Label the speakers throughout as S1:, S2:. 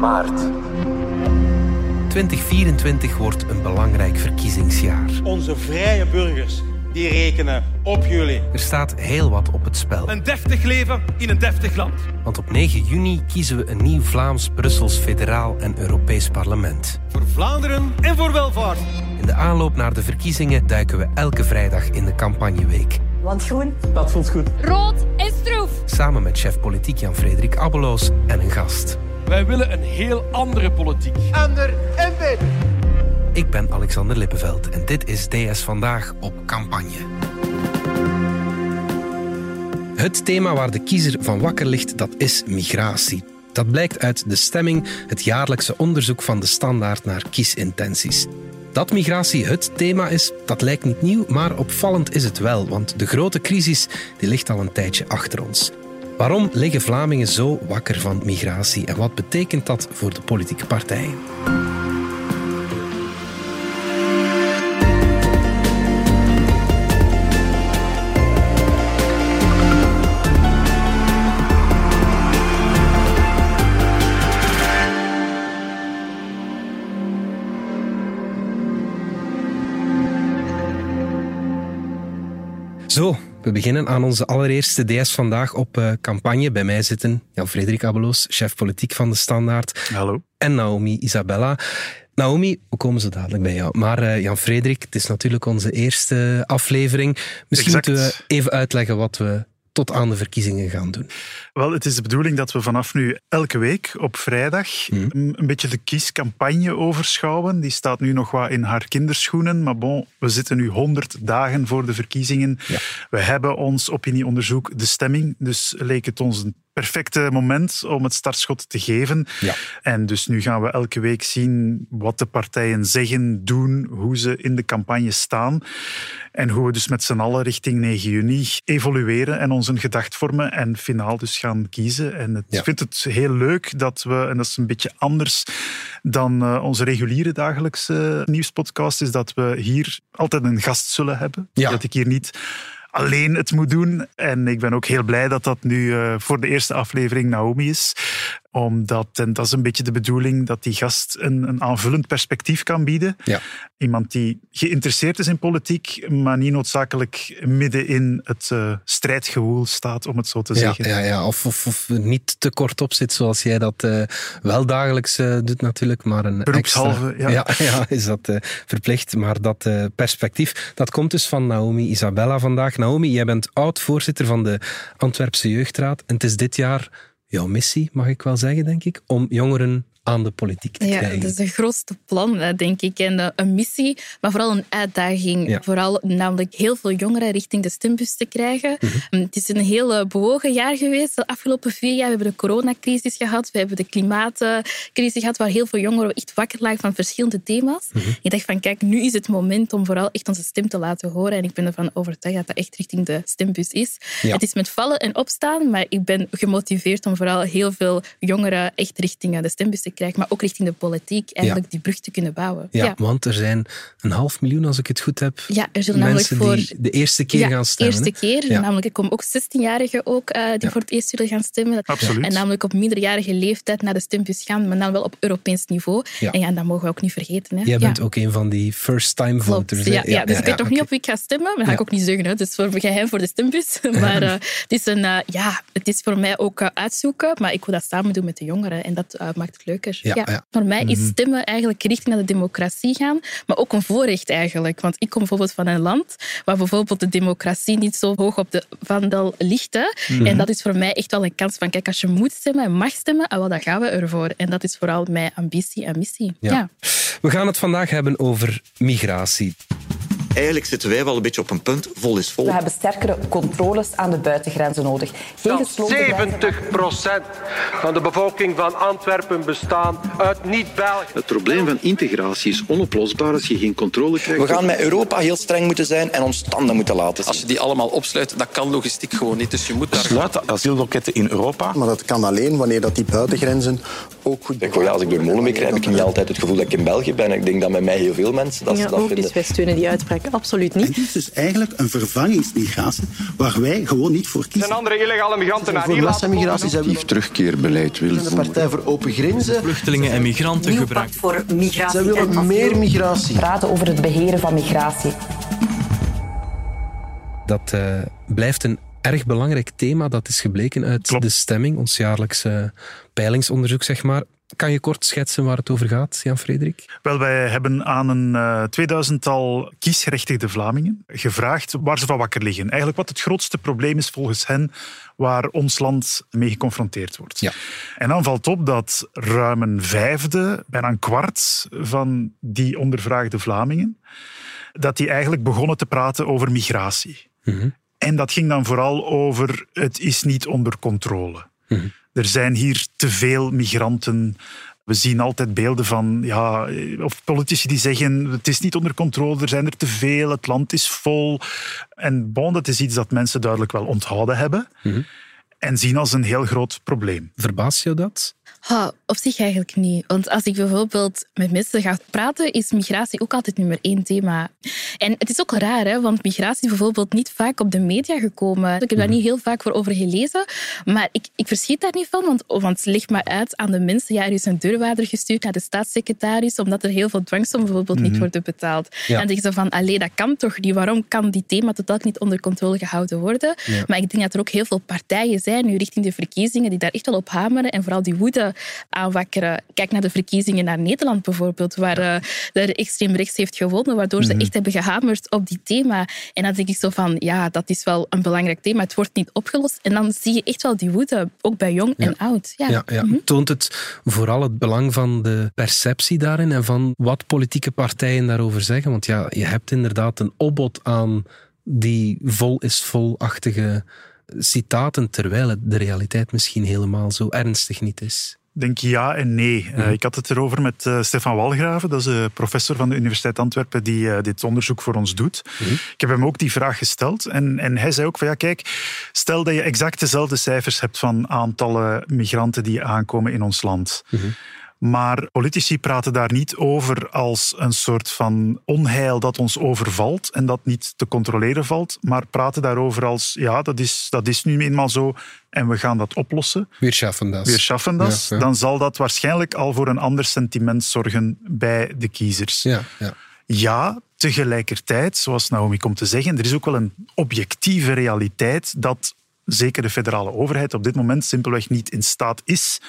S1: maart. 2024 wordt een belangrijk verkiezingsjaar.
S2: Onze vrije burgers die rekenen op jullie.
S1: Er staat heel wat op het spel.
S3: Een deftig leven in een deftig land.
S1: Want op 9 juni kiezen we een nieuw Vlaams-Brussels federaal en Europees parlement.
S3: Voor Vlaanderen en voor welvaart.
S1: In de aanloop naar de verkiezingen duiken we elke vrijdag in de campagneweek.
S4: Want groen,
S2: Dat voelt goed.
S5: Rood en stroef.
S1: Samen met chef politiek Jan-Frederik Abbeloos en een gast.
S3: Wij willen een heel andere politiek.
S2: Ander en beter.
S1: Ik ben Alexander Lippenveld en dit is DS Vandaag op campagne. Het thema waar de kiezer van wakker ligt, dat is migratie. Dat blijkt uit de stemming, het jaarlijkse onderzoek van de Standaard naar kiesintenties. Dat migratie het thema is, dat lijkt niet nieuw, maar opvallend is het wel, want de grote crisis die ligt al een tijdje achter ons. Waarom liggen Vlamingen zo wakker van migratie en wat betekent dat voor de politieke partijen? Zo, we beginnen aan onze allereerste DS vandaag op eh, campagne. Bij mij zitten Jan-Frederik Abeloos, chef politiek van de Standaard.
S6: Hallo.
S1: En Naomi Isabella. Naomi, we komen zo dadelijk bij jou. Maar eh, Jan-Frederik, het is natuurlijk onze eerste aflevering. Misschien
S6: Exact.
S1: moeten we even uitleggen wat we tot aan de verkiezingen gaan doen.
S6: Wel, het is de bedoeling dat we vanaf nu elke week op vrijdag een een beetje de kiescampagne overschouwen. Die staat nu nog wat in haar kinderschoenen. Maar bon, we zitten nu 100 dagen voor de verkiezingen.
S1: Ja.
S6: We hebben ons opinieonderzoek De Stemming. Dus leek het ons een perfecte moment om het startschot te geven.
S1: Ja.
S6: En dus nu gaan we elke week zien wat de partijen zeggen, doen, hoe ze in de campagne staan. En hoe we dus met z'n allen richting 9 juni evolueren en ons een gedacht vormen en finaal dus gaan kiezen. En
S1: Ja.
S6: ik vind het heel leuk dat we, en dat is een beetje anders dan eh, onze reguliere dagelijkse nieuwspodcast, is dat we hier altijd een gast zullen hebben.
S1: Ja.
S6: Dat ik hier niet alleen het moet doen. En ik ben ook heel blij dat dat nu eh, voor de eerste aflevering Naomi is. Omdat, en dat is een beetje de bedoeling, dat die gast een, een aanvullend perspectief kan bieden.
S1: Ja.
S6: Iemand die geïnteresseerd is in politiek, maar niet noodzakelijk midden in het eh, strijdgewoel staat, om het zo te
S1: Ja,
S6: zeggen.
S1: ja, ja. Of, of, of niet te kort op zit zoals jij dat eh, wel dagelijks eh, doet natuurlijk. Maar een
S6: Beroepshalve,
S1: extra,
S6: ja.
S1: ja, is dat verplicht. Maar dat perspectief, dat komt dus van Naomi Isabella vandaag. Naomi, jij bent oud-voorzitter van de Antwerpse Jeugdraad. En het is dit jaar jouw missie, mag ik wel zeggen, denk ik, om jongeren aan de politiek te
S5: Ja,
S1: krijgen.
S5: dat is het grootste plan, denk ik. En eh, een missie, maar vooral een uitdaging.
S1: Ja.
S5: Vooral namelijk heel veel jongeren richting de stembus te krijgen.
S1: Mhm.
S5: Mm, Het is een heel eh, bewogen jaar geweest. De afgelopen vier jaar we hebben de coronacrisis gehad. We hebben de klimaatcrisis gehad, waar heel veel jongeren echt wakker lagen van verschillende thema's.
S1: Mhm.
S5: Ik dacht van, kijk, nu is het moment om vooral echt onze stem te laten horen. En ik ben ervan overtuigd dat dat echt richting de stembus is.
S1: Ja.
S5: Het is met vallen en opstaan, maar ik ben gemotiveerd om vooral heel veel jongeren echt richting eh, de stembus te krijgen, maar ook richting de politiek, eigenlijk die brug te kunnen bouwen.
S1: ja, want er zijn een half miljoen, als ik het goed heb,
S5: Ja, er zullen namelijk
S1: mensen
S5: voor
S1: die de eerste keer
S5: ja,
S1: gaan stemmen.
S5: eerste
S1: hè?
S5: keer.
S1: Ja.
S5: Namelijk, er komen ook 16-jarigen ook, eh, die
S1: Ja.
S5: voor het eerst zullen gaan stemmen.
S6: Absoluut.
S5: En namelijk op minderjarige leeftijd naar de stembus gaan, maar dan wel op Europees niveau.
S1: Ja.
S5: En ja, dat mogen we ook niet vergeten. Hè.
S1: Jij
S5: ja.
S1: bent ook een van die first-time voters.
S5: Ja, ja, dus ik weet nog niet op wie ik ga stemmen. Maar dat ga
S1: Ja.
S5: ik ook niet zeggen. Hè. Het is voor geheim voor de stembus. Maar eh, het, is een, eh, ja, het is voor mij ook uitzoeken. Maar ik wil dat samen doen met de jongeren. En dat maakt het
S1: Ja, ja.
S5: Voor mij is stemmen eigenlijk richting naar de democratie gaan. Maar ook een voorrecht eigenlijk. Want ik kom bijvoorbeeld van een land waar bijvoorbeeld de democratie niet zo hoog op de vandel ligt. Hè. En dat is voor mij echt wel een kans van, kijk, als je moet stemmen en mag stemmen, ah, wel, dan gaan we ervoor. En dat is vooral mijn ambitie en missie.
S1: Ja.
S5: ja.
S1: We gaan het vandaag hebben over migratie.
S7: Eigenlijk zitten wij wel een beetje op een punt, vol is vol.
S4: We hebben sterkere controles aan de buitengrenzen nodig. Geen gesloten grenzen.
S3: 70% van de bevolking van Antwerpen bestaan uit niet-Belgen.
S8: Het probleem van integratie is onoplosbaar als je geen controle krijgt.
S9: We gaan met Europa heel streng moeten zijn en ons tanden moeten laten zien.
S10: Als je die allemaal opsluit, dat kan logistiek gewoon niet. Dus je moet daar...
S11: sluiten asielloketten in Europa.
S12: Maar dat kan alleen wanneer dat die buitengrenzen
S9: ook goed. Ik, ja, als ik door Molenbeek rijd, heb ik niet altijd het gevoel dat ik in België ben. Ik denk dat met mij heel veel mensen dat,
S10: ja,
S9: dat
S10: ook
S9: vinden.
S10: Dus wij steunen die uitspraak absoluut niet.
S11: Het is dus eigenlijk een vervangingsmigratie waar wij gewoon niet voor kiezen.
S3: En andere illegale migranten naar hier laten
S12: migratie zijn we terugkeerbeleid willen
S13: De Partij voor Open Grenzen.
S14: Vluchtelingen en migranten gebruiken.
S15: voor migratie.
S13: Zij willen meer migratie.
S4: Praten over het beheren van migratie.
S1: Dat uh, blijft een erg belangrijk thema. Dat is gebleken uit
S6: Klopt.
S1: de stemming, ons jaarlijkse peilingsonderzoek, zeg maar. Kan je kort schetsen waar het over gaat, Jan-Frederik?
S6: Wel, wij hebben aan een uh, tweeduizendtal kiesgerechtigde Vlamingen gevraagd waar ze van wakker liggen. Eigenlijk wat het grootste probleem is volgens hen waar ons land mee geconfronteerd wordt.
S1: Ja.
S6: En dan valt op dat ruim een vijfde, bijna een kwart van die ondervraagde Vlamingen, dat die eigenlijk begonnen te praten over migratie.
S1: Mm-hmm.
S6: En dat ging dan vooral over het is niet onder controle.
S1: Mm-hmm.
S6: Er zijn hier te veel migranten. We zien altijd beelden van, ja, of politici die zeggen het is niet onder controle, er zijn er te veel, het land is vol. En bon, dat is iets dat mensen duidelijk wel onthouden hebben
S1: mm-hmm.
S6: en zien als een heel groot probleem.
S1: Verbaast jou dat?
S5: Oh, op zich eigenlijk niet. Want als ik bijvoorbeeld met mensen ga praten, is migratie ook altijd nummer één thema. En het is ook raar, hè, want migratie is bijvoorbeeld niet vaak op de media gekomen. Ik heb daar niet heel vaak voor over gelezen, maar ik, ik verschiet daar niet van, want, want leg maar uit aan de mensen. Ja, er is een deurwaarder gestuurd naar de staatssecretaris, omdat er heel veel dwangsommen bijvoorbeeld niet worden betaald. Ja. En dan denk je van, allee, dat kan toch niet? Waarom kan die thema totaal niet onder controle gehouden worden? Ja. Maar ik denk dat er ook heel veel partijen zijn, nu richting de verkiezingen, die daar echt wel op hameren en vooral die woede aanwakkeren. Kijk naar de verkiezingen naar Nederland bijvoorbeeld, waar uh, de extreem rechts heeft gewonnen, waardoor
S1: Mhm.
S5: ze echt hebben gehamerd op die thema. En dan denk ik zo van, ja, dat is wel een belangrijk thema. Het wordt niet opgelost. En dan zie je echt wel die woede, ook bij jong
S1: Ja.
S5: en oud. Ja.
S1: Ja, ja.
S5: Mhm.
S1: Toont het vooral het belang van de perceptie daarin en van wat politieke partijen daarover zeggen? Want ja, je hebt inderdaad een opbod aan die vol is vol-achtige citaten, terwijl het de realiteit misschien helemaal zo ernstig niet is.
S6: Denk ja en nee. Uh, ik had het erover met uh, Stefan Walgraven, dat is de professor van de Universiteit Antwerpen die uh, dit onderzoek voor ons doet.
S1: Mhm.
S6: Ik heb hem ook die vraag gesteld en, en hij zei ook van ja kijk, stel dat je exact dezelfde cijfers hebt van aantallen migranten die aankomen in ons land.
S1: Mhm.
S6: Maar politici praten daar niet over als een soort van onheil dat ons overvalt en dat niet te controleren valt, maar praten daarover als ja, dat is, dat is nu eenmaal zo en we gaan dat oplossen.
S1: Weer schaffen dat.
S6: Weer schaffen dat.
S1: Ja, ja.
S6: Dan zal dat waarschijnlijk al voor een ander sentiment zorgen bij de kiezers.
S1: Ja, ja.
S6: Ja, tegelijkertijd, zoals Naomi komt te zeggen, er is ook wel een objectieve realiteit dat zeker de federale overheid op dit moment simpelweg niet in staat is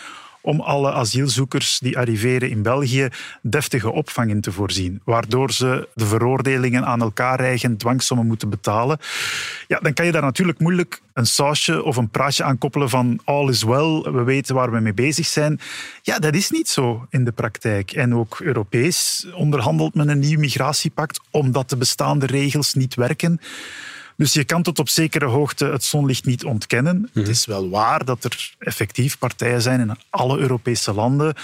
S6: om alle asielzoekers die arriveren in België deftige opvang in te voorzien. Waardoor ze de veroordelingen aan elkaar rijgen, dwangsommen moeten betalen. Ja, dan kan je daar natuurlijk moeilijk een sausje of een praatje aan koppelen van all is well, we weten waar we mee bezig zijn. Ja, dat is niet zo in de praktijk. En ook Europees onderhandelt men een nieuw migratiepact omdat de bestaande regels niet werken. Dus je kan tot op zekere hoogte het zonlicht niet ontkennen. Mm-hmm. Het is wel waar dat er effectief partijen zijn in alle Europese landen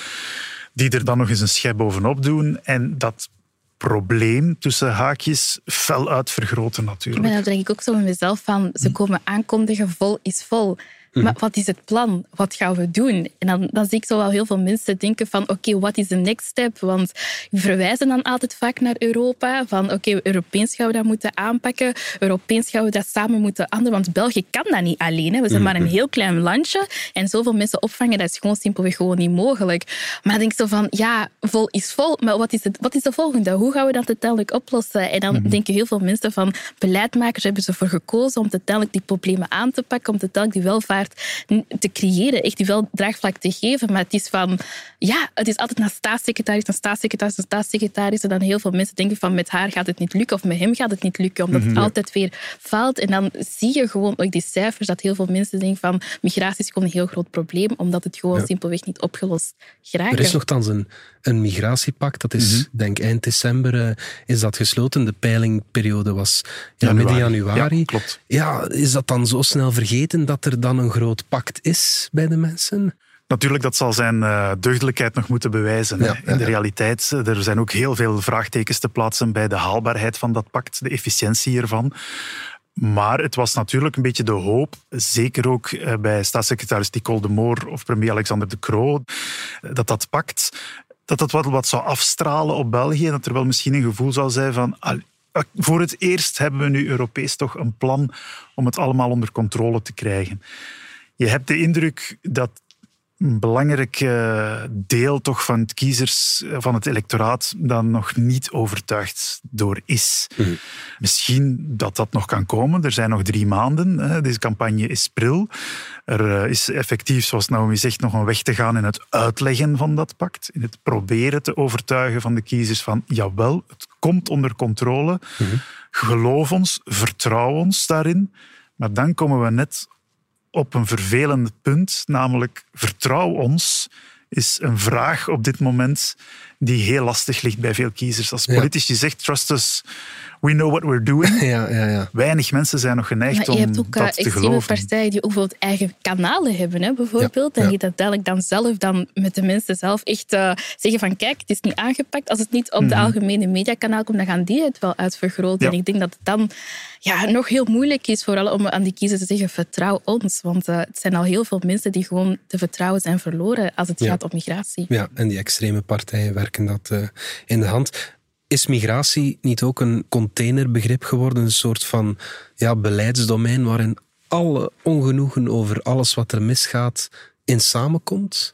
S6: die er dan nog eens een schep bovenop doen en dat probleem tussen haakjes fel uitvergroten natuurlijk.
S5: Maar dan denk ik ook zo met mezelf van, ze komen aankondigen, vol is vol. Maar wat is het plan? Wat gaan we doen? En dan, dan zie ik zo wel heel veel mensen denken van oké, okay, wat is de next step? Want we verwijzen dan altijd vaak naar Europa. Van oké, okay, Europees gaan we dat moeten aanpakken. Europees gaan we dat samen moeten anderen. Want België kan dat niet alleen. Hè. We zijn maar een heel klein landje. En zoveel mensen opvangen, dat is gewoon simpelweg gewoon niet mogelijk. Maar dan denk ik zo van, ja, vol is vol. Maar wat is, het, wat is de volgende? Hoe gaan we dat uiteindelijk oplossen? En dan mm-hmm. denken heel veel mensen van, beleidmakers hebben ervoor gekozen om uiteindelijk die problemen aan te pakken, om uiteindelijk die welvaart te creëren, echt die wel draagvlak te geven. Maar het is van, ja, het is altijd naar staatssecretaris, naar staatssecretaris, naar staatssecretaris. En dan heel veel mensen denken van, met haar gaat het niet lukken of met hem gaat het niet lukken, omdat het altijd weer faalt. En dan zie je gewoon ook die cijfers, dat heel veel mensen denken van, migratie is gewoon een heel groot probleem, omdat het gewoon ja. simpelweg niet opgelost geraakt.
S1: Er is nogthans een, een migratiepact, dat is, mm-hmm. denk eind december uh, is dat gesloten. De peilingperiode was ja,
S6: januari.
S1: midden januari.
S6: Ja, klopt.
S1: Ja, is dat dan zo snel vergeten dat er dan een groot pact is bij de mensen?
S6: Natuurlijk, dat zal zijn uh, deugdelijkheid nog moeten bewijzen. Ja, In de realiteit, er zijn ook heel veel vraagtekens te plaatsen bij de haalbaarheid van dat pact, de efficiëntie ervan. Maar het was natuurlijk een beetje de hoop, zeker ook eh, bij staatssecretaris Nicole de Moor of premier Alexander de Croo, dat dat pakt, dat dat wat, wat zou afstralen op België en dat er wel misschien een gevoel zou zijn van voor het eerst hebben we nu Europees toch een plan om het allemaal onder controle te krijgen. Je hebt de indruk dat een belangrijk eh, deel toch van het kiezers, eh, van het electoraat, dan nog niet overtuigd door is. Mhm. Misschien dat dat nog kan komen. Er zijn nog drie maanden. Deze campagne is pril. Er eh, is effectief, zoals Naomi zegt, nog een weg te gaan in het uitleggen van dat pact. In het proberen te overtuigen van de kiezers van jawel, het komt onder controle. Mhm. Geloof ons, vertrouw ons daarin. Maar dan komen we net op een vervelend punt, namelijk vertrouw ons, is een vraag op dit moment die heel lastig ligt bij veel kiezers. Als politici ja. zegt, trust us, we know what we're doing.
S1: Ja, ja, ja.
S6: Weinig mensen zijn nog geneigd om dat te
S5: eh,
S6: geloven. Je hebt
S5: ook partijen die ook bijvoorbeeld eigen kanalen hebben, hè, bijvoorbeeld. En die dat eigenlijk dan zelf dan met de mensen zelf echt uh, zeggen van kijk, het is niet aangepakt. Als het niet op de mhm. algemene mediakanaal komt, dan gaan die het wel uitvergroten. En ik denk dat het dan ja, nog heel moeilijk is vooral om aan die kiezers te zeggen vertrouw ons. Want uh, het zijn al heel veel mensen die gewoon te vertrouwen zijn verloren als het gaat om migratie.
S1: Ja, en die extreme partijen werken dat in de hand. Is migratie niet ook een containerbegrip geworden? Een soort van ja, beleidsdomein waarin alle ongenoegen over alles wat er misgaat in samenkomt?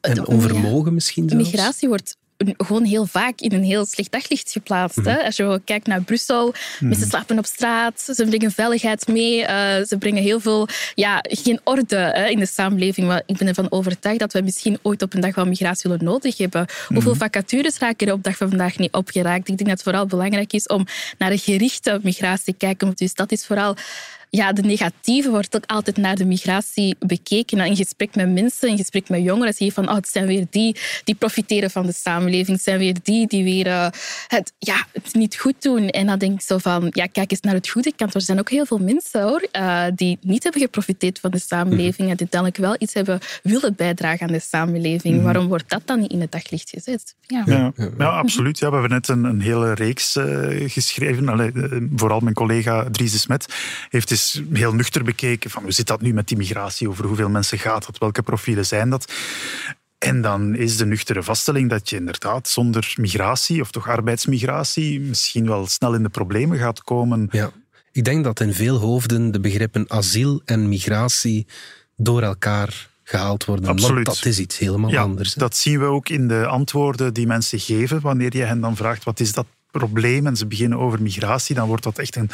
S1: En onvermogen misschien zelfs?
S5: Migratie wordt gewoon heel vaak in een heel slecht daglicht geplaatst. hè? Mhm. Als je kijkt naar Brussel, mm mensen slapen op straat, ze brengen veiligheid mee, uh, ze brengen heel veel, ja, geen orde hè, in de samenleving. Maar ik ben ervan overtuigd dat we misschien ooit op een dag wel migratie zullen nodig hebben. Hoeveel mhm. vacatures raken er op dag van vandaag niet opgeraakt? Ik denk dat het vooral belangrijk is om naar een gerichte migratie te kijken. Dus dat is vooral ja, de negatieve wordt ook altijd naar de migratie bekeken. In gesprek met mensen, in gesprek met jongeren, zie je van oh, het zijn weer die die profiteren van de samenleving. Het zijn weer die die weer uh, het, ja, het niet goed doen. En dan denk ik zo van, ja, kijk eens naar het goede kant. Er zijn ook heel veel mensen hoor, uh, die niet hebben geprofiteerd van de samenleving en die uiteindelijk wel iets hebben willen bijdragen aan de samenleving. Mhm. Waarom wordt dat dan niet in het daglicht gezet?
S6: Ja, ja, ja absoluut. Ja, we hebben net een, een hele reeks uh, geschreven. Allee, vooral mijn collega Dries de Smet heeft eens heel nuchter bekeken van hoe zit dat nu met die migratie, over hoeveel mensen gaat dat, welke profielen zijn dat. En dan is de nuchtere vaststelling dat je inderdaad zonder migratie, of toch arbeidsmigratie, misschien wel snel in de problemen gaat komen.
S1: Ja. Ik denk dat in veel hoofden de begrippen asiel en migratie door elkaar gehaald worden.
S6: Absoluut.
S1: Want dat is iets helemaal
S6: ja,
S1: anders.
S6: Dat zien we ook in de antwoorden die mensen geven wanneer je hen dan vraagt wat is dat probleem en ze beginnen over migratie, dan wordt dat echt een,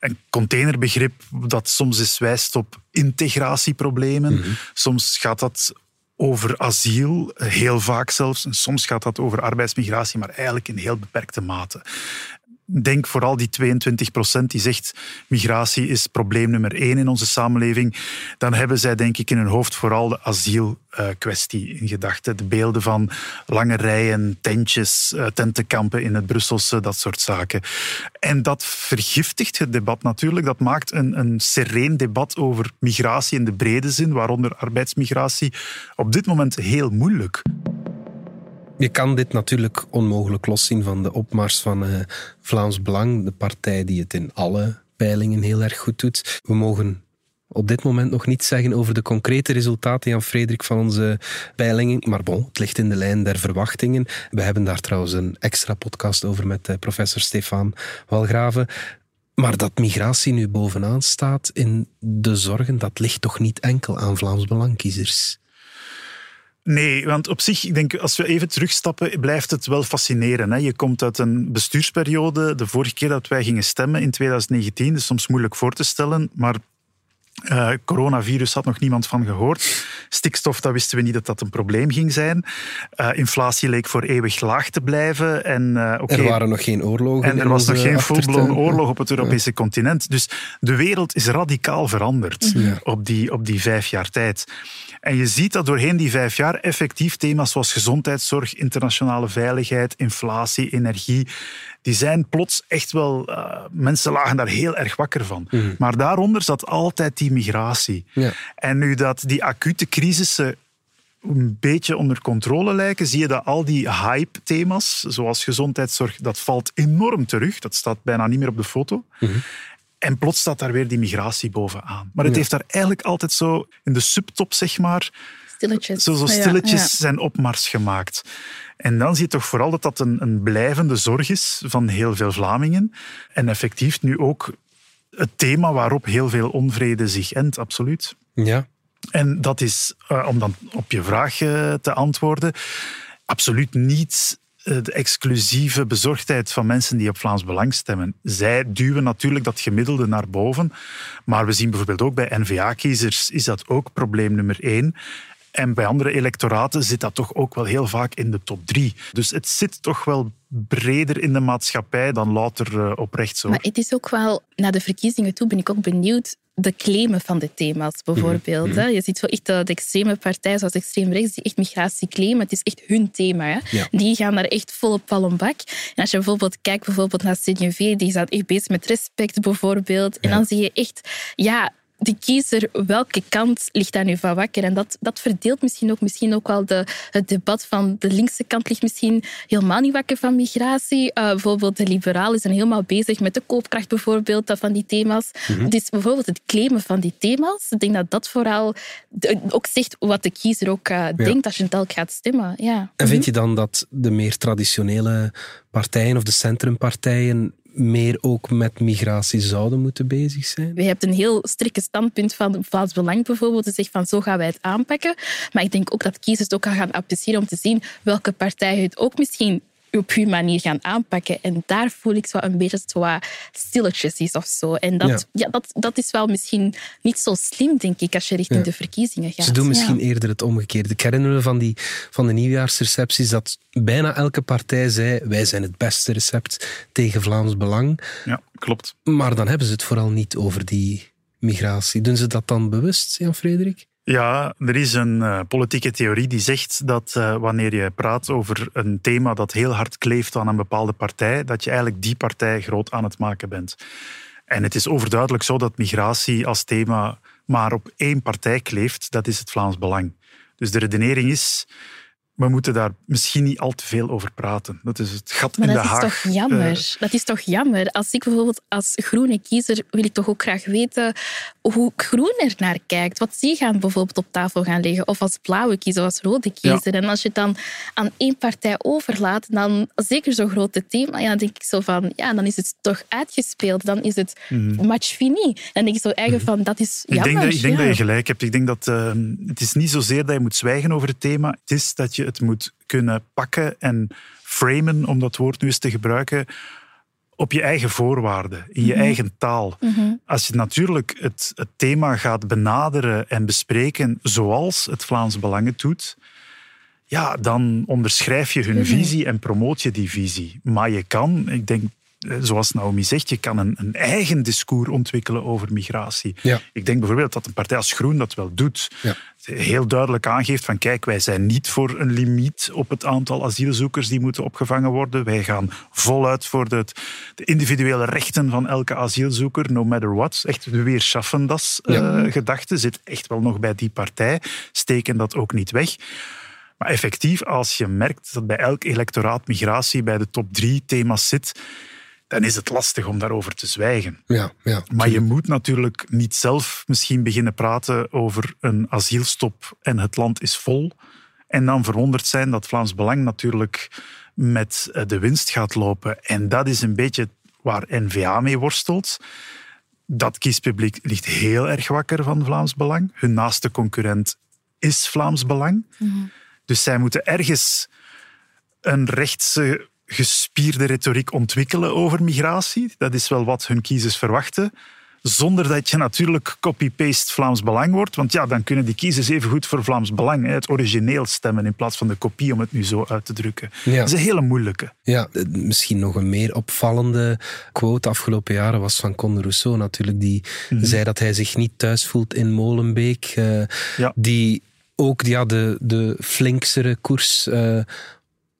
S6: een containerbegrip dat soms eens wijst op integratieproblemen. Mhm. Soms gaat dat over asiel, heel vaak zelfs. En soms gaat dat over arbeidsmigratie, maar eigenlijk in heel beperkte mate denk vooral die 22 procent die zegt migratie is probleem nummer één in onze samenleving, dan hebben zij denk ik in hun hoofd vooral de asielkwestie in gedachten. De beelden van lange rijen, tentjes, eh, tentenkampen in het Brusselse, dat soort zaken. En dat vergiftigt het debat natuurlijk. Dat maakt een, een sereen debat over migratie in de brede zin, waaronder arbeidsmigratie, op dit moment heel moeilijk.
S1: Je kan dit natuurlijk onmogelijk loszien van de opmars van uh, Vlaams Belang, de partij die het in alle peilingen heel erg goed doet. We mogen op dit moment nog niets zeggen over de concrete resultaten, Jan Frederik, van onze peilingen. Maar bon, het ligt in de lijn der verwachtingen. We hebben daar trouwens een extra podcast over met uh, professor Stefan Walgraven. Maar dat migratie nu bovenaan staat in de zorgen, dat ligt toch niet enkel aan Vlaams Belangkiezers?
S6: Nee, want op zich, ik denk, als we even terugstappen, blijft het wel fascineren. Hè? Je komt uit een bestuursperiode, de vorige keer dat wij gingen stemmen in 2019, dat is soms moeilijk voor te stellen, maar uh, coronavirus had nog niemand van gehoord. Stikstof, dat wisten we niet dat dat een probleem ging zijn. Uh, inflatie leek voor eeuwig laag te blijven. En, uh,
S1: er waren nog geen oorlogen.
S6: En er was nog geen full-blown oorlog op het Europese continent. Dus de wereld is radicaal veranderd op, die, op die vijf jaar tijd. En je ziet dat doorheen die vijf jaar effectief thema's zoals gezondheidszorg, internationale veiligheid, inflatie, energie, die zijn plots echt wel... Uh, mensen lagen daar heel erg wakker van. Mhm. Maar daaronder zat altijd die migratie. Ja. En nu dat die acute crisissen een beetje onder controle lijken, zie je dat al die hype-thema's, zoals gezondheidszorg, dat valt enorm terug. Dat staat bijna niet meer op de foto. Mhm. En plots staat daar weer die migratie bovenaan. Maar het heeft daar eigenlijk altijd zo in de subtop, zeg maar,
S5: stilletjes,
S6: zo, zo stilletjes zijn opmars gemaakt. En dan zie je toch vooral dat dat een, een blijvende zorg is van heel veel Vlamingen. En effectief nu ook het thema waarop heel veel onvrede zich endt, absoluut.
S1: Ja.
S6: En dat is, uh, om dan op je vraag uh, te antwoorden, absoluut niet uh, de exclusieve bezorgdheid van mensen die op Vlaams Belang stemmen. Zij duwen natuurlijk dat gemiddelde naar boven. Maar we zien bijvoorbeeld ook bij N-VA-kiezers is dat ook probleem nummer één. En bij andere electoraten zit dat toch ook wel heel vaak in de top drie. Dus het zit toch wel breder in de maatschappij dan louter uh, oprecht zo.
S5: Maar het is ook wel, na de verkiezingen toe ben ik ook benieuwd de claimen van de thema's, bijvoorbeeld. Mm -hmm. Je ziet zo echt de extreme partijen, zoals extreem rechts, die echt migratie claimen. Het is echt hun thema. Hè? Ja. Die gaan daar echt vol op pal bak. En als je bijvoorbeeld kijkt bijvoorbeeld naar CNV, die zijn echt bezig met respect, bijvoorbeeld. En ja. dan zie je echt... Ja, de kiezer, welke kant ligt daar nu van wakker? En dat, dat verdeelt misschien ook, misschien ook wel de, het debat van de linkse kant ligt misschien helemaal niet wakker van migratie. Uh, bijvoorbeeld de liberalen zijn helemaal bezig met de koopkracht bijvoorbeeld, dat van die thema's. Mm -hmm. Dus bijvoorbeeld het claimen van die thema's, ik denk dat dat vooral de, ook zegt wat de kiezer ook uh, ja. denkt als je telk gaat stemmen. Ja.
S1: En vind je dan dat de meer traditionele partijen of de centrumpartijen meer ook met migratie zouden moeten bezig zijn?
S5: We hebben een heel strikke standpunt van Vlaams Belang bijvoorbeeld, te zeggen van zo gaan wij het aanpakken. Maar ik denk ook dat kiezers het ook gaan appreciëren om te zien welke partijen het ook misschien op hun manier gaan aanpakken. En daar voel ik zo een beetje zo wat stilletjes is of zo. En dat, ja. ja. dat, dat is wel misschien niet zo slim, denk ik, als je richting ja. de verkiezingen gaat.
S1: Ze doen misschien ja. eerder het omgekeerde. Ik herinner me van, die, van de nieuwjaarsrecepties dat bijna elke partij zei wij zijn het beste recept tegen Vlaams Belang.
S6: Ja, klopt.
S1: Maar dan hebben ze het vooral niet over die migratie. Doen ze dat dan bewust, Jan-Frederik?
S6: Ja, er is een uh, politieke theorie die zegt dat uh, wanneer je praat over een thema dat heel hard kleeft aan een bepaalde partij, dat je eigenlijk die partij groot aan het maken bent. En het is overduidelijk zo dat migratie als thema maar op één partij kleeft, dat is het Vlaams Belang. Dus de redenering is, we moeten daar misschien niet al te veel over praten. Dat is het gat
S5: maar
S6: in
S5: de
S6: haag.
S5: Dat is toch jammer? Uh, dat is toch jammer? Als ik bijvoorbeeld als groene kiezer wil ik toch ook graag weten hoe groen er naar kijkt. Wat die gaan bijvoorbeeld op tafel gaan leggen. Of als blauwe kiezer, of als rode kiezer. Ja. En als je het dan aan één partij overlaat, dan zeker zo'n grote thema, ja, dan denk ik zo van, ja, dan is het toch uitgespeeld. Dan is het mm. match fini. Dan denk ik zo eigenlijk van, dat is jammer.
S6: Ik denk, dat, ik denk
S5: ja.
S6: dat je gelijk hebt. Ik denk dat uh, het is niet zozeer dat je moet zwijgen over het thema. Het is dat je het moet kunnen pakken en framen, om dat woord nu eens te gebruiken, op je eigen voorwaarden, in je mm -hmm. eigen taal. Mm -hmm. Als je natuurlijk het, het, thema gaat benaderen en bespreken zoals het Vlaams Belang het doet, ja, dan onderschrijf je hun mm -hmm. visie en promoot je die visie. Maar je kan, ik denk zoals Naomi zegt, je kan een, een eigen discours ontwikkelen over migratie.
S1: Ja.
S6: Ik denk bijvoorbeeld dat een partij als Groen dat wel doet.
S1: Ja.
S6: Heel duidelijk aangeeft van kijk, wij zijn niet voor een limiet op het aantal asielzoekers die moeten opgevangen worden. Wij gaan voluit voor de, de individuele rechten van elke asielzoeker, no matter what. Echt de weerschaffendas ja. uh, gedachte zit echt wel nog bij die partij. Steken dat ook niet weg. Maar effectief, als je merkt dat bij elk electoraat migratie bij de top drie thema's zit, dan is het lastig om daarover te zwijgen.
S1: Ja, ja,
S6: maar je moet natuurlijk niet zelf misschien beginnen praten over een asielstop en het land is vol. En dan verwonderd zijn dat Vlaams Belang natuurlijk met de winst gaat lopen. En dat is een beetje waar N-VA mee worstelt. Dat kiespubliek ligt heel erg wakker van Vlaams Belang. Hun naaste concurrent is Vlaams Belang. Mm-hmm. Dus zij moeten ergens een rechtse gespierde retoriek ontwikkelen over migratie. Dat is wel wat hun kiezers verwachten. Zonder dat je natuurlijk copy-paste Vlaams Belang wordt. Want ja, dan kunnen die kiezers even goed voor Vlaams Belang, het origineel stemmen, in plaats van de kopie, om het nu zo uit te drukken. Ja. Dat is een hele moeilijke.
S1: Ja, misschien nog een meer opvallende quote afgelopen jaren was van Conde Rousseau natuurlijk. Die mm-hmm. zei dat hij zich niet thuis voelt in Molenbeek. Uh,
S6: ja.
S1: Die ook ja, de, de flinksere koers uh,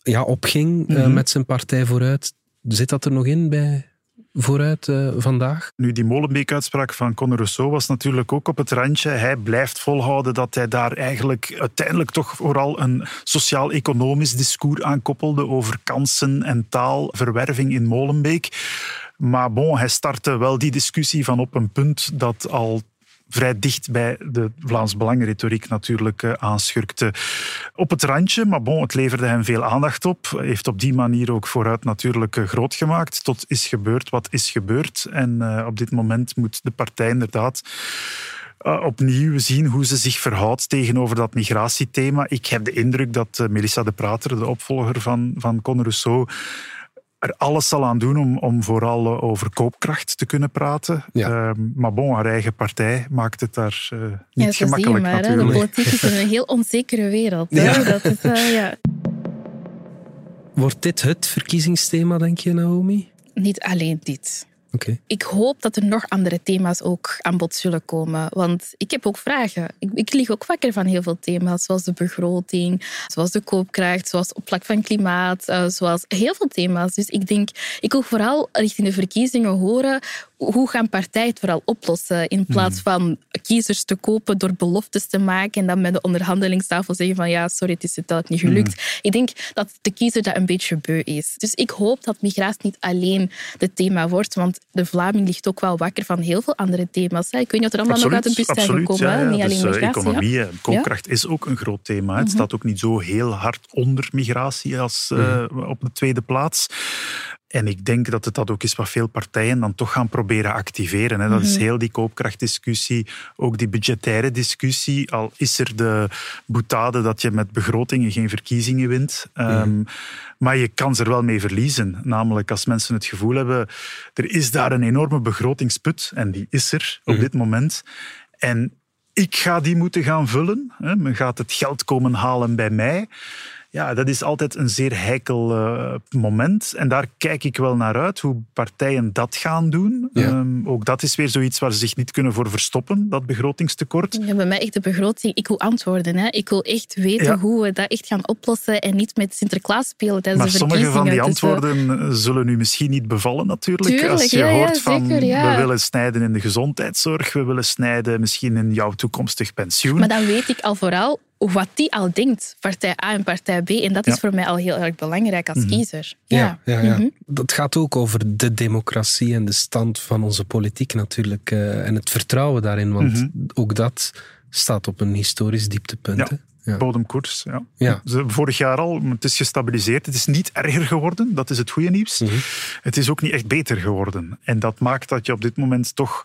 S1: ja, opging mm-hmm. uh, met zijn partij vooruit. Zit dat er nog in bij vooruit uh, vandaag?
S6: Nu, die Molenbeek-uitspraak van Conor Rousseau was natuurlijk ook op het randje. Hij blijft volhouden dat hij daar eigenlijk uiteindelijk toch vooral een sociaal-economisch discours aan koppelde over kansen en taalverwerving in Molenbeek. Maar bon, hij startte wel die discussie van op een punt dat al vrij dicht bij de Vlaams Belang-retoriek natuurlijk uh, aanschurkte. Op het randje, maar bon, het leverde hem veel aandacht op. Heeft op die manier ook vooruit natuurlijk uh, groot gemaakt. Tot is gebeurd wat is gebeurd. En uh, op dit moment moet de partij inderdaad opnieuw zien hoe ze zich verhoudt tegenover dat migratiethema. Ik heb de indruk dat Melissa de Prater, de opvolger van, van Conor Rousseau, er alles zal aan doen om, om vooral eh, over koopkracht te kunnen praten. Uh, maar bon, haar eigen partij maakt het daar uh, niet ja, gemakkelijk maar, natuurlijk.
S5: De politiek is een heel onzekere wereld. Ja. Dat is, uh, ja.
S1: Wordt dit het verkiezingsthema, denk je, Naomi?
S5: Niet alleen dit.
S1: Okay.
S5: Ik hoop dat er nog andere thema's ook aan bod zullen komen. Want ik heb ook vragen. Ik, ik lig ook wakker van heel veel thema's, zoals de begroting, zoals de koopkracht, zoals op vlak van klimaat, uh, zoals heel veel thema's. Dus ik denk, ik wil vooral richting de verkiezingen horen hoe gaan partijen het vooral oplossen? In plaats hmm. van kiezers te kopen door beloftes te maken en dan met de onderhandelingstafel zeggen van ja, sorry, het is het niet gelukt. Hmm. Ik denk dat de kiezer dat een beetje beu is. Dus ik hoop dat migratie niet alleen het thema wordt, want de Vlaming ligt ook wel wakker van heel veel andere thema's. Ik weet niet of er allemaal nog uit de bus zijn gekomen.
S6: Ja, ja.
S5: Niet
S6: dus,
S5: alleen
S6: eh, Economie en koopkracht is ook een groot thema. Het mhm. staat ook niet zo heel hard onder migratie als uh, op de tweede plaats. En ik denk dat het dat ook is wat veel partijen dan toch gaan proberen activeren. Hè. Dat is mhm. heel die koopkrachtdiscussie, ook die budgettaire discussie. Al is er de boetade dat je met begrotingen geen verkiezingen wint. Um, maar je kan ze er wel mee verliezen. Namelijk als mensen het gevoel hebben, er is daar een enorme begrotingsput. En die is er op mhm. dit moment. En ik ga die moeten gaan vullen. Men gaat het geld komen halen bij mij. Ja, dat is altijd een zeer heikel uh, moment. En daar kijk ik wel naar uit, hoe partijen dat gaan doen. Um, ook dat is weer zoiets waar ze zich niet kunnen voor verstoppen, dat begrotingstekort.
S5: Ja, bij mij echt de begroting. Ik wil antwoorden. Hè. Ik wil echt weten hoe we dat echt gaan oplossen en niet met Sinterklaas spelen tijdens
S6: maar
S5: de
S6: sommige van die
S5: dus,
S6: antwoorden zullen u misschien niet bevallen natuurlijk. Tuurlijk, Als je hoort van, we willen snijden in de gezondheidszorg, we willen snijden misschien in jouw toekomstig pensioen.
S5: Maar dan weet ik al vooral wat die al denkt, partij A en partij B. En dat is voor mij al heel erg belangrijk als mhm. kiezer.
S1: Ja, ja, ja, mhm. Dat gaat ook over de democratie en de stand van onze politiek natuurlijk. Uh, en het vertrouwen daarin, want mhm. ook dat staat op een historisch dieptepunt.
S6: Ja. Bodemkoers, ja. ja. Vorig jaar al, het is gestabiliseerd. Het is niet erger geworden, dat is het goede nieuws. Het is ook niet echt beter geworden. En dat maakt dat je op dit moment toch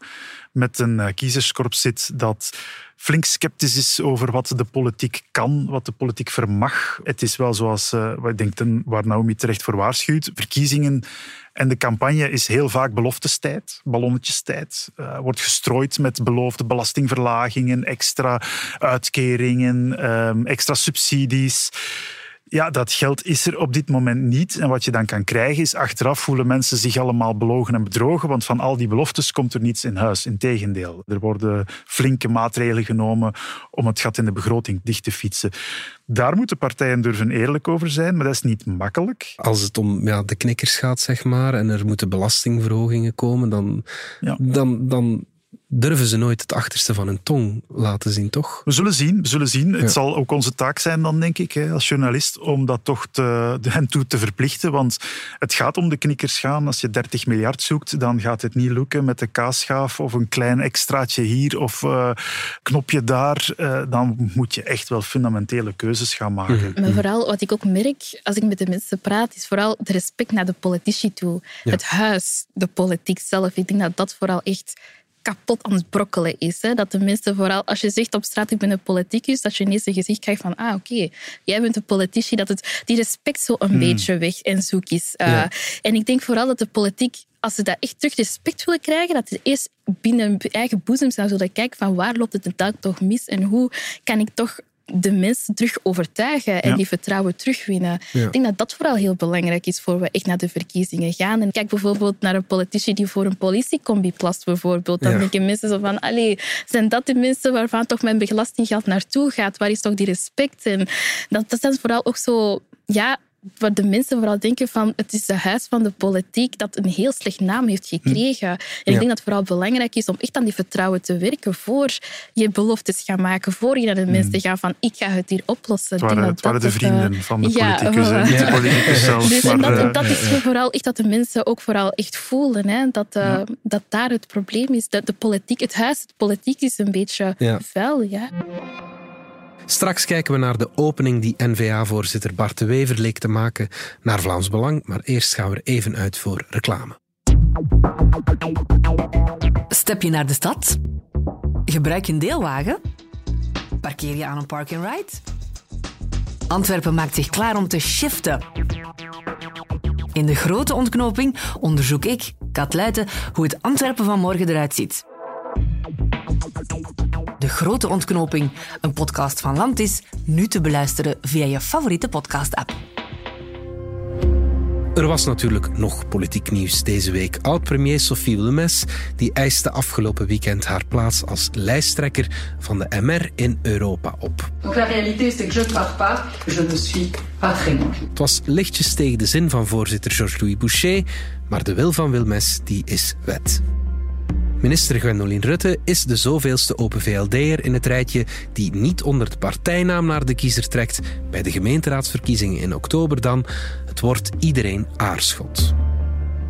S6: met een eh, kiezerskorps zit dat flink sceptisch is over wat de politiek kan, wat de politiek vermag. Het is wel zoals, uh, ik denk, waar Naomi terecht voor waarschuwt, verkiezingen en de campagne is heel vaak beloftestijd, ballonnetjestijd. Uh, wordt gestrooid met beloofde belastingverlagingen, extra uitkeringen, um, extra subsidies. Ja, dat geld is er op dit moment niet. En wat je dan kan krijgen is, achteraf voelen mensen zich allemaal belogen en bedrogen, want van al die beloftes komt er niets in huis. Integendeel, er worden flinke maatregelen genomen om het gat in de begroting dicht te fietsen. Daar moeten partijen durven eerlijk over zijn, maar dat is niet makkelijk.
S1: Als het om ja, de knikkers gaat, zeg maar, en er moeten belastingverhogingen komen, dan, ja. dan, dan durven ze nooit het achterste van hun tong laten zien, toch?
S6: We zullen zien. We zullen zien. Het zal ook onze taak zijn dan, denk ik, als journalist, om dat toch te, hen toe te verplichten. Want het gaat om de knikkers gaan. Als je 30 miljard zoekt, dan gaat het niet lukken met de kaasschaaf of een klein extraatje hier of uh, knopje daar. Uh, dan moet je echt wel fundamentele keuzes gaan maken.
S5: Maar vooral wat ik ook merk als ik met de mensen praat, is vooral het respect naar de politici toe. Het huis, de politiek zelf. Ik denk dat dat vooral echt kapot aan het brokkelen is. Hè? Dat de mensen vooral, als je zegt op straat ik ben een politicus, dat je ineens een gezicht krijgt van ah oké, jij bent een politici, dat het, die respect zo een hmm. beetje weg en zoek is. Uh, En ik denk vooral dat de politiek als ze dat echt terug respect willen krijgen, dat ze eerst binnen hun eigen boezem zou zullen kijken van waar loopt het dan toch mis en hoe kan ik toch de mensen terug overtuigen en die vertrouwen terugwinnen. Ik denk dat dat vooral heel belangrijk is voor we echt naar de verkiezingen gaan. En kijk bijvoorbeeld naar een politici die voor een politiecombi plast, bijvoorbeeld. Dan denken mensen zo van, allee, zijn dat de mensen waarvan toch mijn belastinggeld naartoe gaat? Waar is toch die respect? En dat, dat zijn vooral ook zo ja, waar de mensen vooral denken van het is de huis van de politiek dat een heel slecht naam heeft gekregen. En ik denk dat het vooral belangrijk is om echt aan die vertrouwen te werken voor je beloftes gaat maken, voor je naar de mensen gaat van ik ga het hier oplossen.
S6: Het waren, het waren de vrienden uh, van de politicus,
S5: ja,
S6: niet de politicus zelf.
S5: Dus
S6: maar,
S5: dat,
S6: uh,
S5: dat, is vooral echt dat de mensen ook vooral echt voelen hè, dat, uh, ja. dat daar het probleem is. Dat de politiek, het huis, de politiek is een beetje vuil. Ja.
S1: Straks kijken we naar de opening die N-VA-voorzitter Bart de Wever leek te maken naar Vlaams Belang, maar eerst gaan we er even uit voor reclame.
S15: Step je naar de stad? Gebruik je een deelwagen? Parkeer je aan een park-and-ride? Antwerpen maakt zich klaar om te shiften. In de grote ontknoping onderzoek ik, Kat hoe het Antwerpen van morgen eruit ziet. Grote Ontknoping, een podcast van Landis, nu te beluisteren via je favoriete podcast-app.
S1: Er was natuurlijk nog politiek nieuws deze week. Oud-premier Sophie Wilmes die eiste afgelopen weekend haar plaats als lijsttrekker van de MR in Europa op.
S16: Donc la réalité c'est que je ne pars pas, je ne suis pas très bon.
S1: Het was lichtjes tegen de zin van voorzitter Georges-Louis Boucher, maar de wil van Wilmes die is wet. Minister Gwendoline Rutte is de zoveelste Open VLD'er in het rijtje die niet onder de partijnaam naar de kiezer trekt bij de gemeenteraadsverkiezingen in oktober dan. Het wordt iedereen aarschot.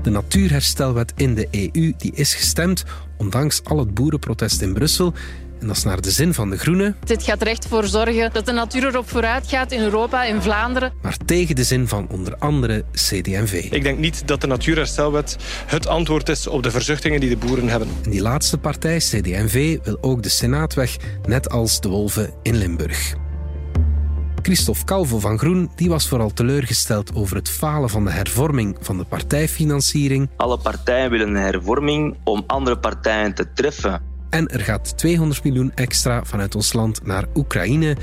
S1: De natuurherstelwet in de EU die is gestemd, ondanks al het boerenprotest in Brussel. En dat is naar de zin van de Groenen.
S17: Dit gaat er echt voor zorgen dat de natuur erop vooruit gaat in Europa, in Vlaanderen.
S1: Maar tegen de zin van onder andere CD&V.
S18: Ik denk niet dat de Natuurherstelwet het antwoord is op de verzuchtingen die de boeren hebben.
S1: En die laatste partij, CD&V, wil ook de Senaat weg, net als de wolven in Limburg. Christophe Calvo van Groen die was vooral teleurgesteld over het falen van de hervorming van de partijfinanciering.
S19: Alle partijen willen een hervorming om andere partijen te treffen.
S1: En er gaat 200 miljoen extra vanuit ons land naar Oekraïne.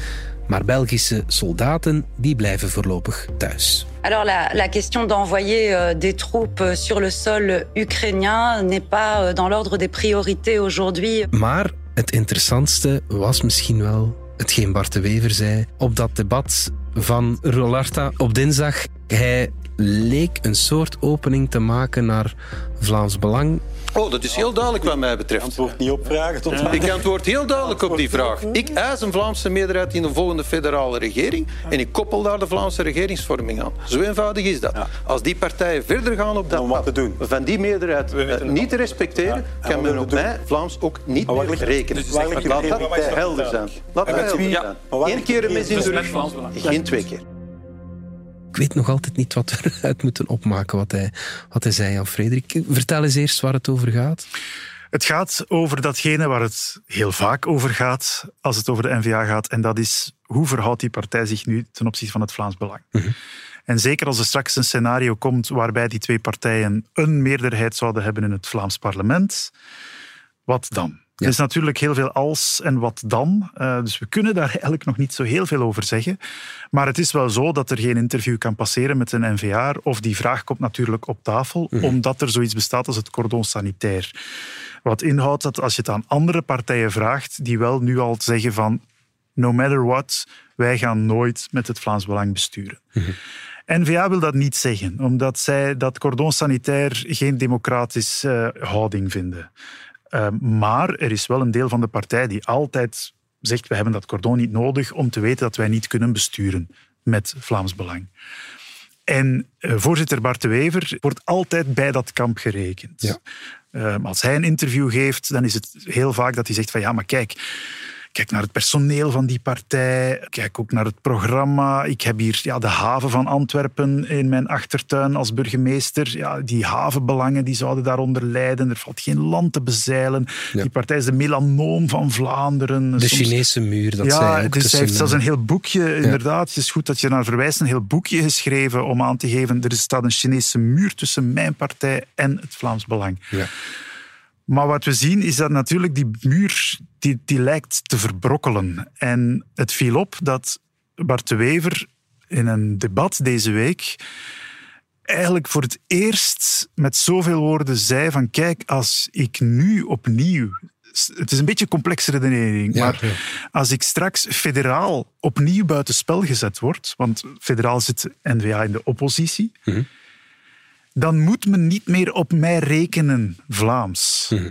S1: Maar Belgische soldaten die blijven voorlopig thuis.
S20: Alors la, la question d'envoyer euh, des troupes sur le sol ukrainien n'est pas euh, dans l'ordre des priorités aujourd'hui.
S1: Maar het interessantste was misschien wel hetgeen Bart de Wever zei op dat debat van Rolarta op dinsdag. Hij leek een soort opening te maken naar Vlaams Belang.
S21: Oh, dat is heel duidelijk wat mij betreft.
S2: Antwoord niet op vragen tot
S21: ja. Ik antwoord heel duidelijk op die vraag. Ik eis een Vlaamse meerderheid in de volgende federale regering en ik koppel daar de Vlaamse regeringsvorming aan. Zo eenvoudig is dat. Ja. Als die partijen verder gaan op dat pad, van die meerderheid uh, niet te respecteren, ja. kan men op mij, Vlaams, ook niet meer ligt, rekenen. Dus laat dat helder zijn. Laat dat helder zijn. Eén keer een mes in de rug, geen twee keer.
S1: Ik weet nog altijd niet wat we eruit moeten opmaken wat hij, wat hij zei aan Frederik. Vertel eens eerst waar het over gaat.
S6: Het gaat over datgene waar het heel vaak over gaat als het over de NVA gaat. En dat is hoe verhoudt die partij zich nu ten opzichte van het Vlaams Belang. Mm-hmm. En zeker als er straks een scenario komt waarbij die twee partijen een meerderheid zouden hebben in het Vlaams parlement, wat dan? Er is natuurlijk heel veel als en wat dan. Uh, dus we kunnen daar eigenlijk nog niet zo heel veel over zeggen. Maar het is wel zo dat er geen interview kan passeren met een NVA. Of die vraag komt natuurlijk op tafel, mm-hmm. omdat er zoiets bestaat als het cordon sanitair. Wat inhoudt dat als je het aan andere partijen vraagt, die wel nu al zeggen van no matter what, wij gaan nooit met het Vlaams Belang besturen. Mm-hmm. N-VA wil dat niet zeggen, omdat zij dat cordon sanitair geen democratische uh, houding vinden. Uh, maar er is wel een deel van de partij die altijd zegt we hebben dat cordon niet nodig om te weten dat wij niet kunnen besturen met Vlaams Belang. En uh, voorzitter Bart de Wever wordt altijd bij dat kamp gerekend.
S1: Ja.
S6: Uh, als hij een interview geeft, dan is het heel vaak dat hij zegt van ja, maar kijk, kijk naar het personeel van die partij, kijk ook naar het programma. Ik heb hier ja, de haven van Antwerpen in mijn achtertuin als burgemeester. Ja, die havenbelangen die zouden daaronder lijden. Er valt geen land te bezeilen. Ja. Die partij is de melanoom van Vlaanderen.
S1: De Soms... Chinese muur, dat
S6: ja,
S1: zij ook
S6: dus hij heeft zelfs een heel boekje, inderdaad. Het is goed dat je naar verwijst, een heel boekje geschreven om aan te geven er staat een Chinese muur tussen mijn partij en het Vlaams Belang.
S1: Ja.
S6: Maar wat we zien is dat natuurlijk die muur die, die lijkt te verbrokkelen. En het viel op dat Bart de Wever in een debat deze week eigenlijk voor het eerst met zoveel woorden zei van kijk, als ik nu opnieuw het is een beetje een complexe redenering, maar als ik straks federaal opnieuw buitenspel gezet word, want federaal zit N-VA in de oppositie, mhm. Dan moet men niet meer op mij rekenen, Vlaams. Mhm.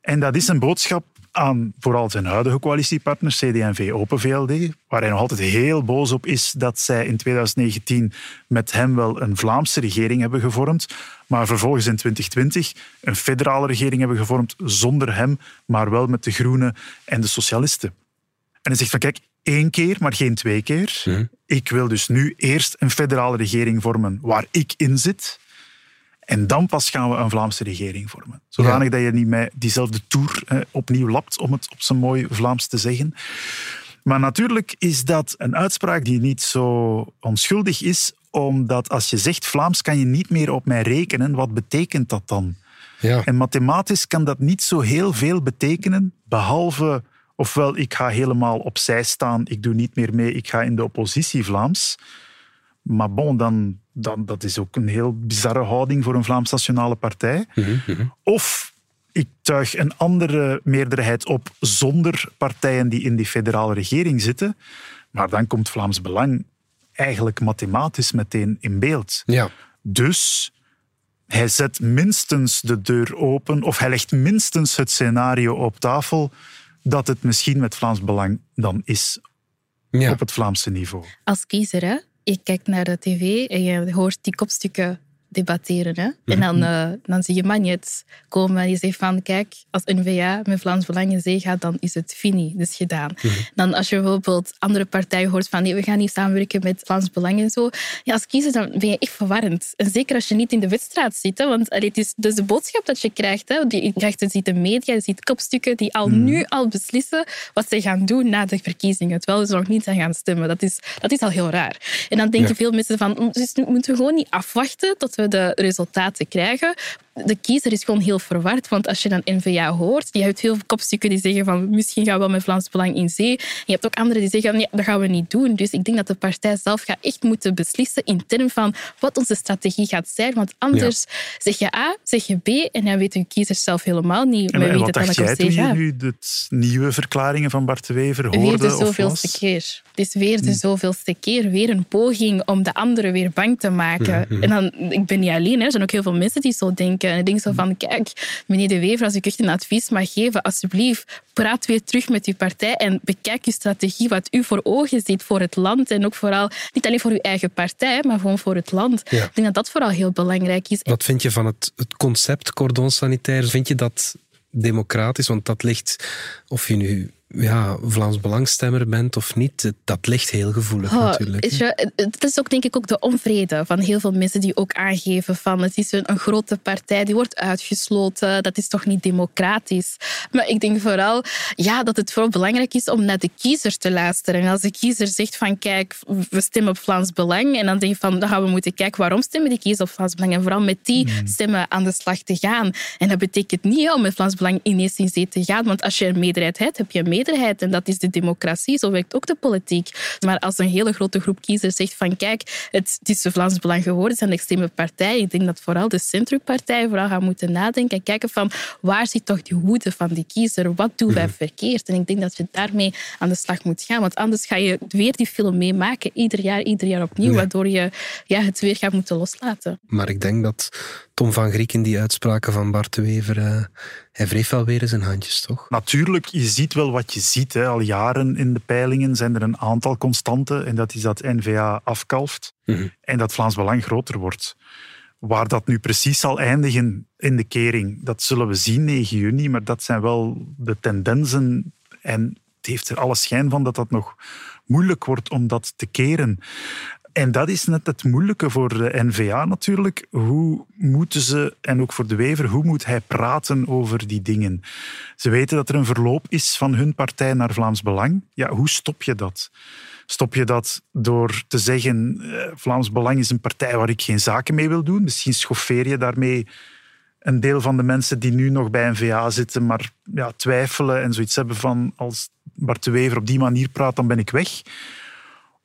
S6: En dat is een boodschap aan vooral zijn huidige coalitiepartners, CD&V, Open VLD, waar hij nog altijd heel boos op is dat zij in 2019 met hem wel een Vlaamse regering hebben gevormd, maar vervolgens in 2020 een federale regering hebben gevormd zonder hem, maar wel met de Groenen en de Socialisten. En hij zegt van kijk, één keer, maar geen twee keer. Mhm. Ik wil dus nu eerst een federale regering vormen waar ik in zit. En dan pas gaan we een Vlaamse regering vormen. Zodanig dat je niet met diezelfde tour eh, opnieuw lapt, om het op zijn mooi Vlaams te zeggen. Maar natuurlijk is dat een uitspraak die niet zo onschuldig is, omdat als je zegt Vlaams kan je niet meer op mij rekenen, wat betekent dat dan? Ja. En mathematisch kan dat niet zo heel veel betekenen, behalve ofwel ik ga helemaal opzij staan, ik doe niet meer mee, ik ga in de oppositie Vlaams. Maar bon, dan, dan, dat is ook een heel bizarre houding voor een Vlaams Nationale Partij. Mhm, mhm. Of ik tuig een andere meerderheid op zonder partijen die in die federale regering zitten. Maar dan komt Vlaams Belang eigenlijk mathematisch meteen in beeld.
S1: Ja.
S6: Dus hij zet minstens de deur open, of hij legt minstens het scenario op tafel dat het misschien met Vlaams Belang dan is op het Vlaamse niveau.
S5: Als kiezer, hè? Je kijkt naar de tv en je hoort die kopstukken debatteren. Hè? En dan, uh, dan zie je Magnet komen en die zegt van kijk, als N-VA met Vlaams Belang in zee gaat, dan is het fini, dus gedaan. Mhm. Dan als je bijvoorbeeld andere partijen hoort van nee, we gaan niet samenwerken met Vlaams Belang en zo, ja, als kiezer dan ben je echt verwarrend. En zeker als je niet in de wedstrijd zit, hè, want het is dus de boodschap dat je krijgt. Hè, je krijgt, je ziet de media, je ziet kopstukken die al mhm. nu al beslissen wat ze gaan doen na de verkiezingen, terwijl ze nog niet zijn gaan stemmen. Dat is, dat is al heel raar. En dan denken veel mensen van, dus moeten we gewoon niet afwachten tot de resultaten krijgen de kiezer is gewoon heel verward. Want als je dan N-VA hoort, je hebt heel veel kopstukken die zeggen van misschien gaan we wel met Vlaams Belang in zee. je hebt ook anderen die zeggen, ja, dat gaan we niet doen. Dus ik denk dat de partij zelf gaat echt moeten beslissen in termen van wat onze strategie gaat zijn. Want anders zeg je A, zeg je B en dan weten de kiezers zelf helemaal niet
S6: en,
S5: met wie
S6: het dan toen je nu de nieuwe verklaringen van Bart de Wever hoorde?
S5: Weer de zoveelste keer. Het is weer de hmm. zoveelste keer. Weer een poging om de anderen weer bang te maken. Hmm. En dan, ik ben niet alleen, hè. er zijn ook heel veel mensen die zo denken. En ik denk zo van, kijk, meneer De Wever, als ik echt een advies mag geven, alsjeblieft, praat weer terug met uw partij en bekijk uw strategie, wat u voor ogen ziet voor het land. En ook vooral, niet alleen voor uw eigen partij, maar gewoon voor het land. Ik denk dat dat vooral heel belangrijk is.
S1: Wat vind je van het, het concept cordon sanitair? Vind je dat democratisch? Want dat ligt, of je nu ja, Vlaams Belangstemmer bent of niet, dat ligt heel gevoelig oh, natuurlijk.
S5: Is je, het is ook denk ik ook de onvrede van heel veel mensen die ook aangeven van het is een, een grote partij, die wordt uitgesloten, dat is toch niet democratisch. Maar ik denk vooral ja, dat het vooral belangrijk is om naar de kiezer te luisteren. En als de kiezer zegt van kijk, we stemmen op Vlaams Belang en dan denk je van dan gaan we moeten kijken waarom stemmen die kiezer op Vlaams Belang en vooral met die hmm. stemmen aan de slag te gaan. En dat betekent niet om met Vlaams Belang ineens in zee te gaan, want als je een meerderheid hebt, heb je een meerderheid en dat is de democratie. Zo werkt ook de politiek. Maar als een hele grote groep kiezers zegt van kijk, het, is de Vlaams Belang geworden, zijn de extreme partijen. Ik denk dat vooral de centrumpartijen vooral gaan moeten nadenken en kijken van waar zit toch die woede van die kiezer? Wat doen wij mhm. verkeerd? En ik denk dat je daarmee aan de slag moet gaan. Want anders ga je weer die film meemaken, ieder jaar, ieder jaar opnieuw, waardoor je ja, het weer gaat moeten loslaten.
S1: Maar ik denk dat Tom van Griek in die uitspraken van Bart de Wever, uh, hij wreef wel weer zijn handjes, toch?
S6: Natuurlijk, je ziet wel wat je ziet. Hè. Al jaren in de peilingen zijn er een aantal constanten. En dat is dat N-VA afkalft mhm. en dat Vlaams Belang groter wordt. Waar dat nu precies zal eindigen in de kering, dat zullen we zien 9 juni. Maar dat zijn wel de tendensen. En het heeft er alle schijn van dat dat nog moeilijk wordt om dat te keren. En dat is net het moeilijke voor de NVA natuurlijk. Hoe moeten ze, en ook voor de Wever, hoe moet hij praten over die dingen? Ze weten dat er een verloop is van hun partij naar Vlaams Belang. Ja, hoe stop je dat? Stop je dat door te zeggen, eh, Vlaams Belang is een partij waar ik geen zaken mee wil doen? Misschien schoffeer je daarmee een deel van de mensen die nu nog bij NVA zitten, maar ja, twijfelen en zoiets hebben van als Bart de Wever op die manier praat, dan ben ik weg.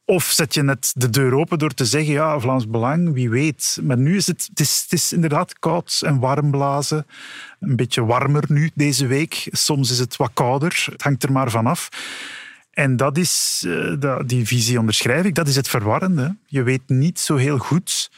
S6: Of zet je net de deur open door te zeggen, ja, Vlaams Belang, wie weet. Maar nu is het, het is, is inderdaad koud en warm blazen. Een beetje warmer nu deze week. Soms is het wat kouder. Het hangt er maar vanaf. En dat is, uh, die visie onderschrijf ik, dat is het verwarrende. Je weet niet zo heel goed,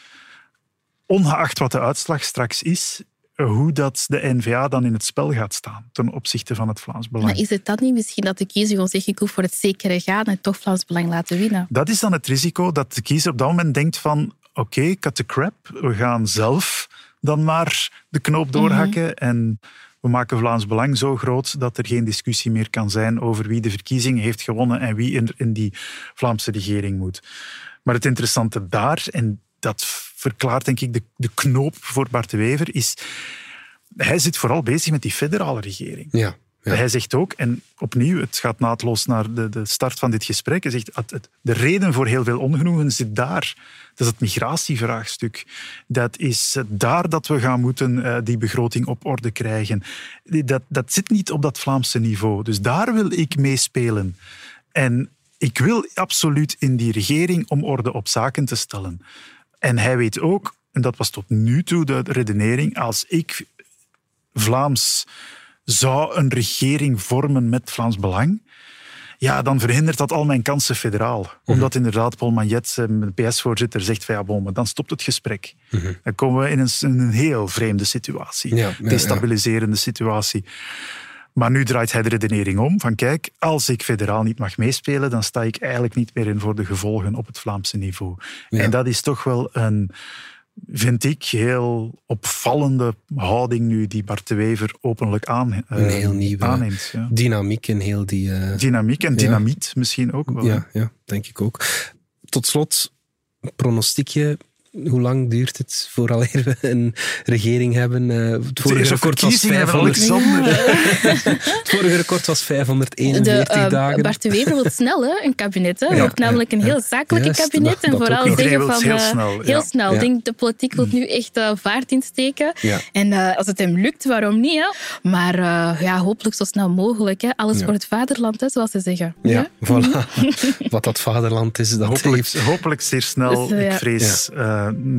S6: ongeacht wat de uitslag straks is, hoe dat de N-VA dan in het spel gaat staan ten opzichte van het Vlaams Belang.
S5: Maar is het dan niet misschien dat de kiezer gewoon zegt ik hoef voor het zekere gaan en toch Vlaams Belang laten winnen?
S6: Dat is dan het risico dat de kiezer op dat moment denkt van oké, okay, cut the crap, we gaan zelf dan maar de knoop doorhakken mhm. en we maken Vlaams Belang zo groot dat er geen discussie meer kan zijn over wie de verkiezing heeft gewonnen en wie in, in die Vlaamse regering moet. Maar het interessante daar, en dat verklaart denk ik de, de knoop voor Bart de Wever, is hij zit vooral bezig met die federale regering.
S1: Ja. Ja.
S6: Hij zegt ook, en opnieuw, het gaat naadloos naar de, de start van dit gesprek, hij zegt, de reden voor heel veel ongenoegen zit daar. Dat is het migratievraagstuk. Dat is daar dat we gaan moeten uh, die begroting op orde krijgen. Dat, dat zit niet op dat Vlaamse niveau. Dus daar wil ik meespelen. En ik wil absoluut in die regering om orde op zaken te stellen. En hij weet ook, en dat was tot nu toe de redenering, als ik Vlaams zou een regering vormen met Vlaams Belang, ja, dan verhindert dat al mijn kansen federaal. Mhm. Omdat inderdaad Paul Magnet, de PS-voorzitter, zegt van ja, bon, dan stopt het gesprek. Mhm. Dan komen we in een, een heel vreemde situatie. Ja, destabiliserende situatie. Maar nu draait hij de redenering om van kijk, als ik federaal niet mag meespelen, dan sta ik eigenlijk niet meer in voor de gevolgen op het Vlaamse niveau. En dat is toch wel een, vind ik, heel opvallende houding nu die Bart de Wever openlijk aan, uh, een heel nieuwe aanneemt.
S1: Ja. Dynamiek en heel die... Uh,
S6: dynamiek en dynamiet misschien ook wel.
S1: Ja, ja, denk ik ook. Tot slot, pronostiekje hoe lang duurt het vooraleer we een regering hebben? Uh, het vorige record was 500. het vorige record was 541 de, uh, dagen.
S5: Bart de Wever wil snel hè, een kabinet. Hè. Ja, namelijk een heel zakelijke kabinet. en vooral zeggen van heel uh, snel. Heel snel. Ik denk de politiek wil nu echt vaart insteken. En als het hem lukt, waarom niet? Hè? Maar ja, hopelijk zo snel mogelijk. Hè. Alles voor het vaderland, hè, zoals ze zeggen.
S1: Ja, voilà. Wat dat vaderland is, dat
S6: hopelijk, hopelijk zeer snel. Dus, ik vrees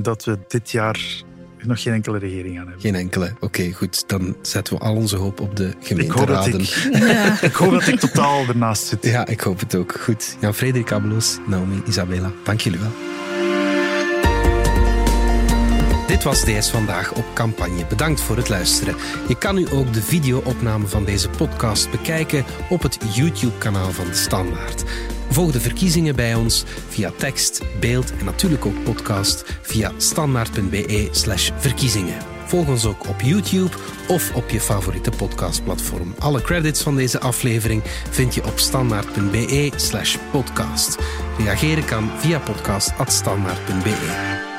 S6: dat we dit jaar nog geen enkele regering aan hebben.
S1: Geen enkele. Oké, goed. Dan zetten we al onze hoop op de gemeenteraden.
S6: Ik hoop dat ik, ja. ik, hoop dat ik totaal ernaast zit.
S1: Ja, ik hoop het ook. Goed. Jan-Frederik Abeloos, Naomi, Isabella, dank jullie wel. Dit was DS Vandaag op campagne. Bedankt voor het luisteren. Je kan nu ook de video-opname van deze podcast bekijken op het YouTube-kanaal van Standaard. Volg de verkiezingen bij ons via tekst, beeld en natuurlijk ook podcast via standaard.be/slash verkiezingen. Volg ons ook op YouTube of op je favoriete podcastplatform. Alle credits van deze aflevering vind je op standaard.be/slash podcast. Reageren kan via podcast.standaard.be.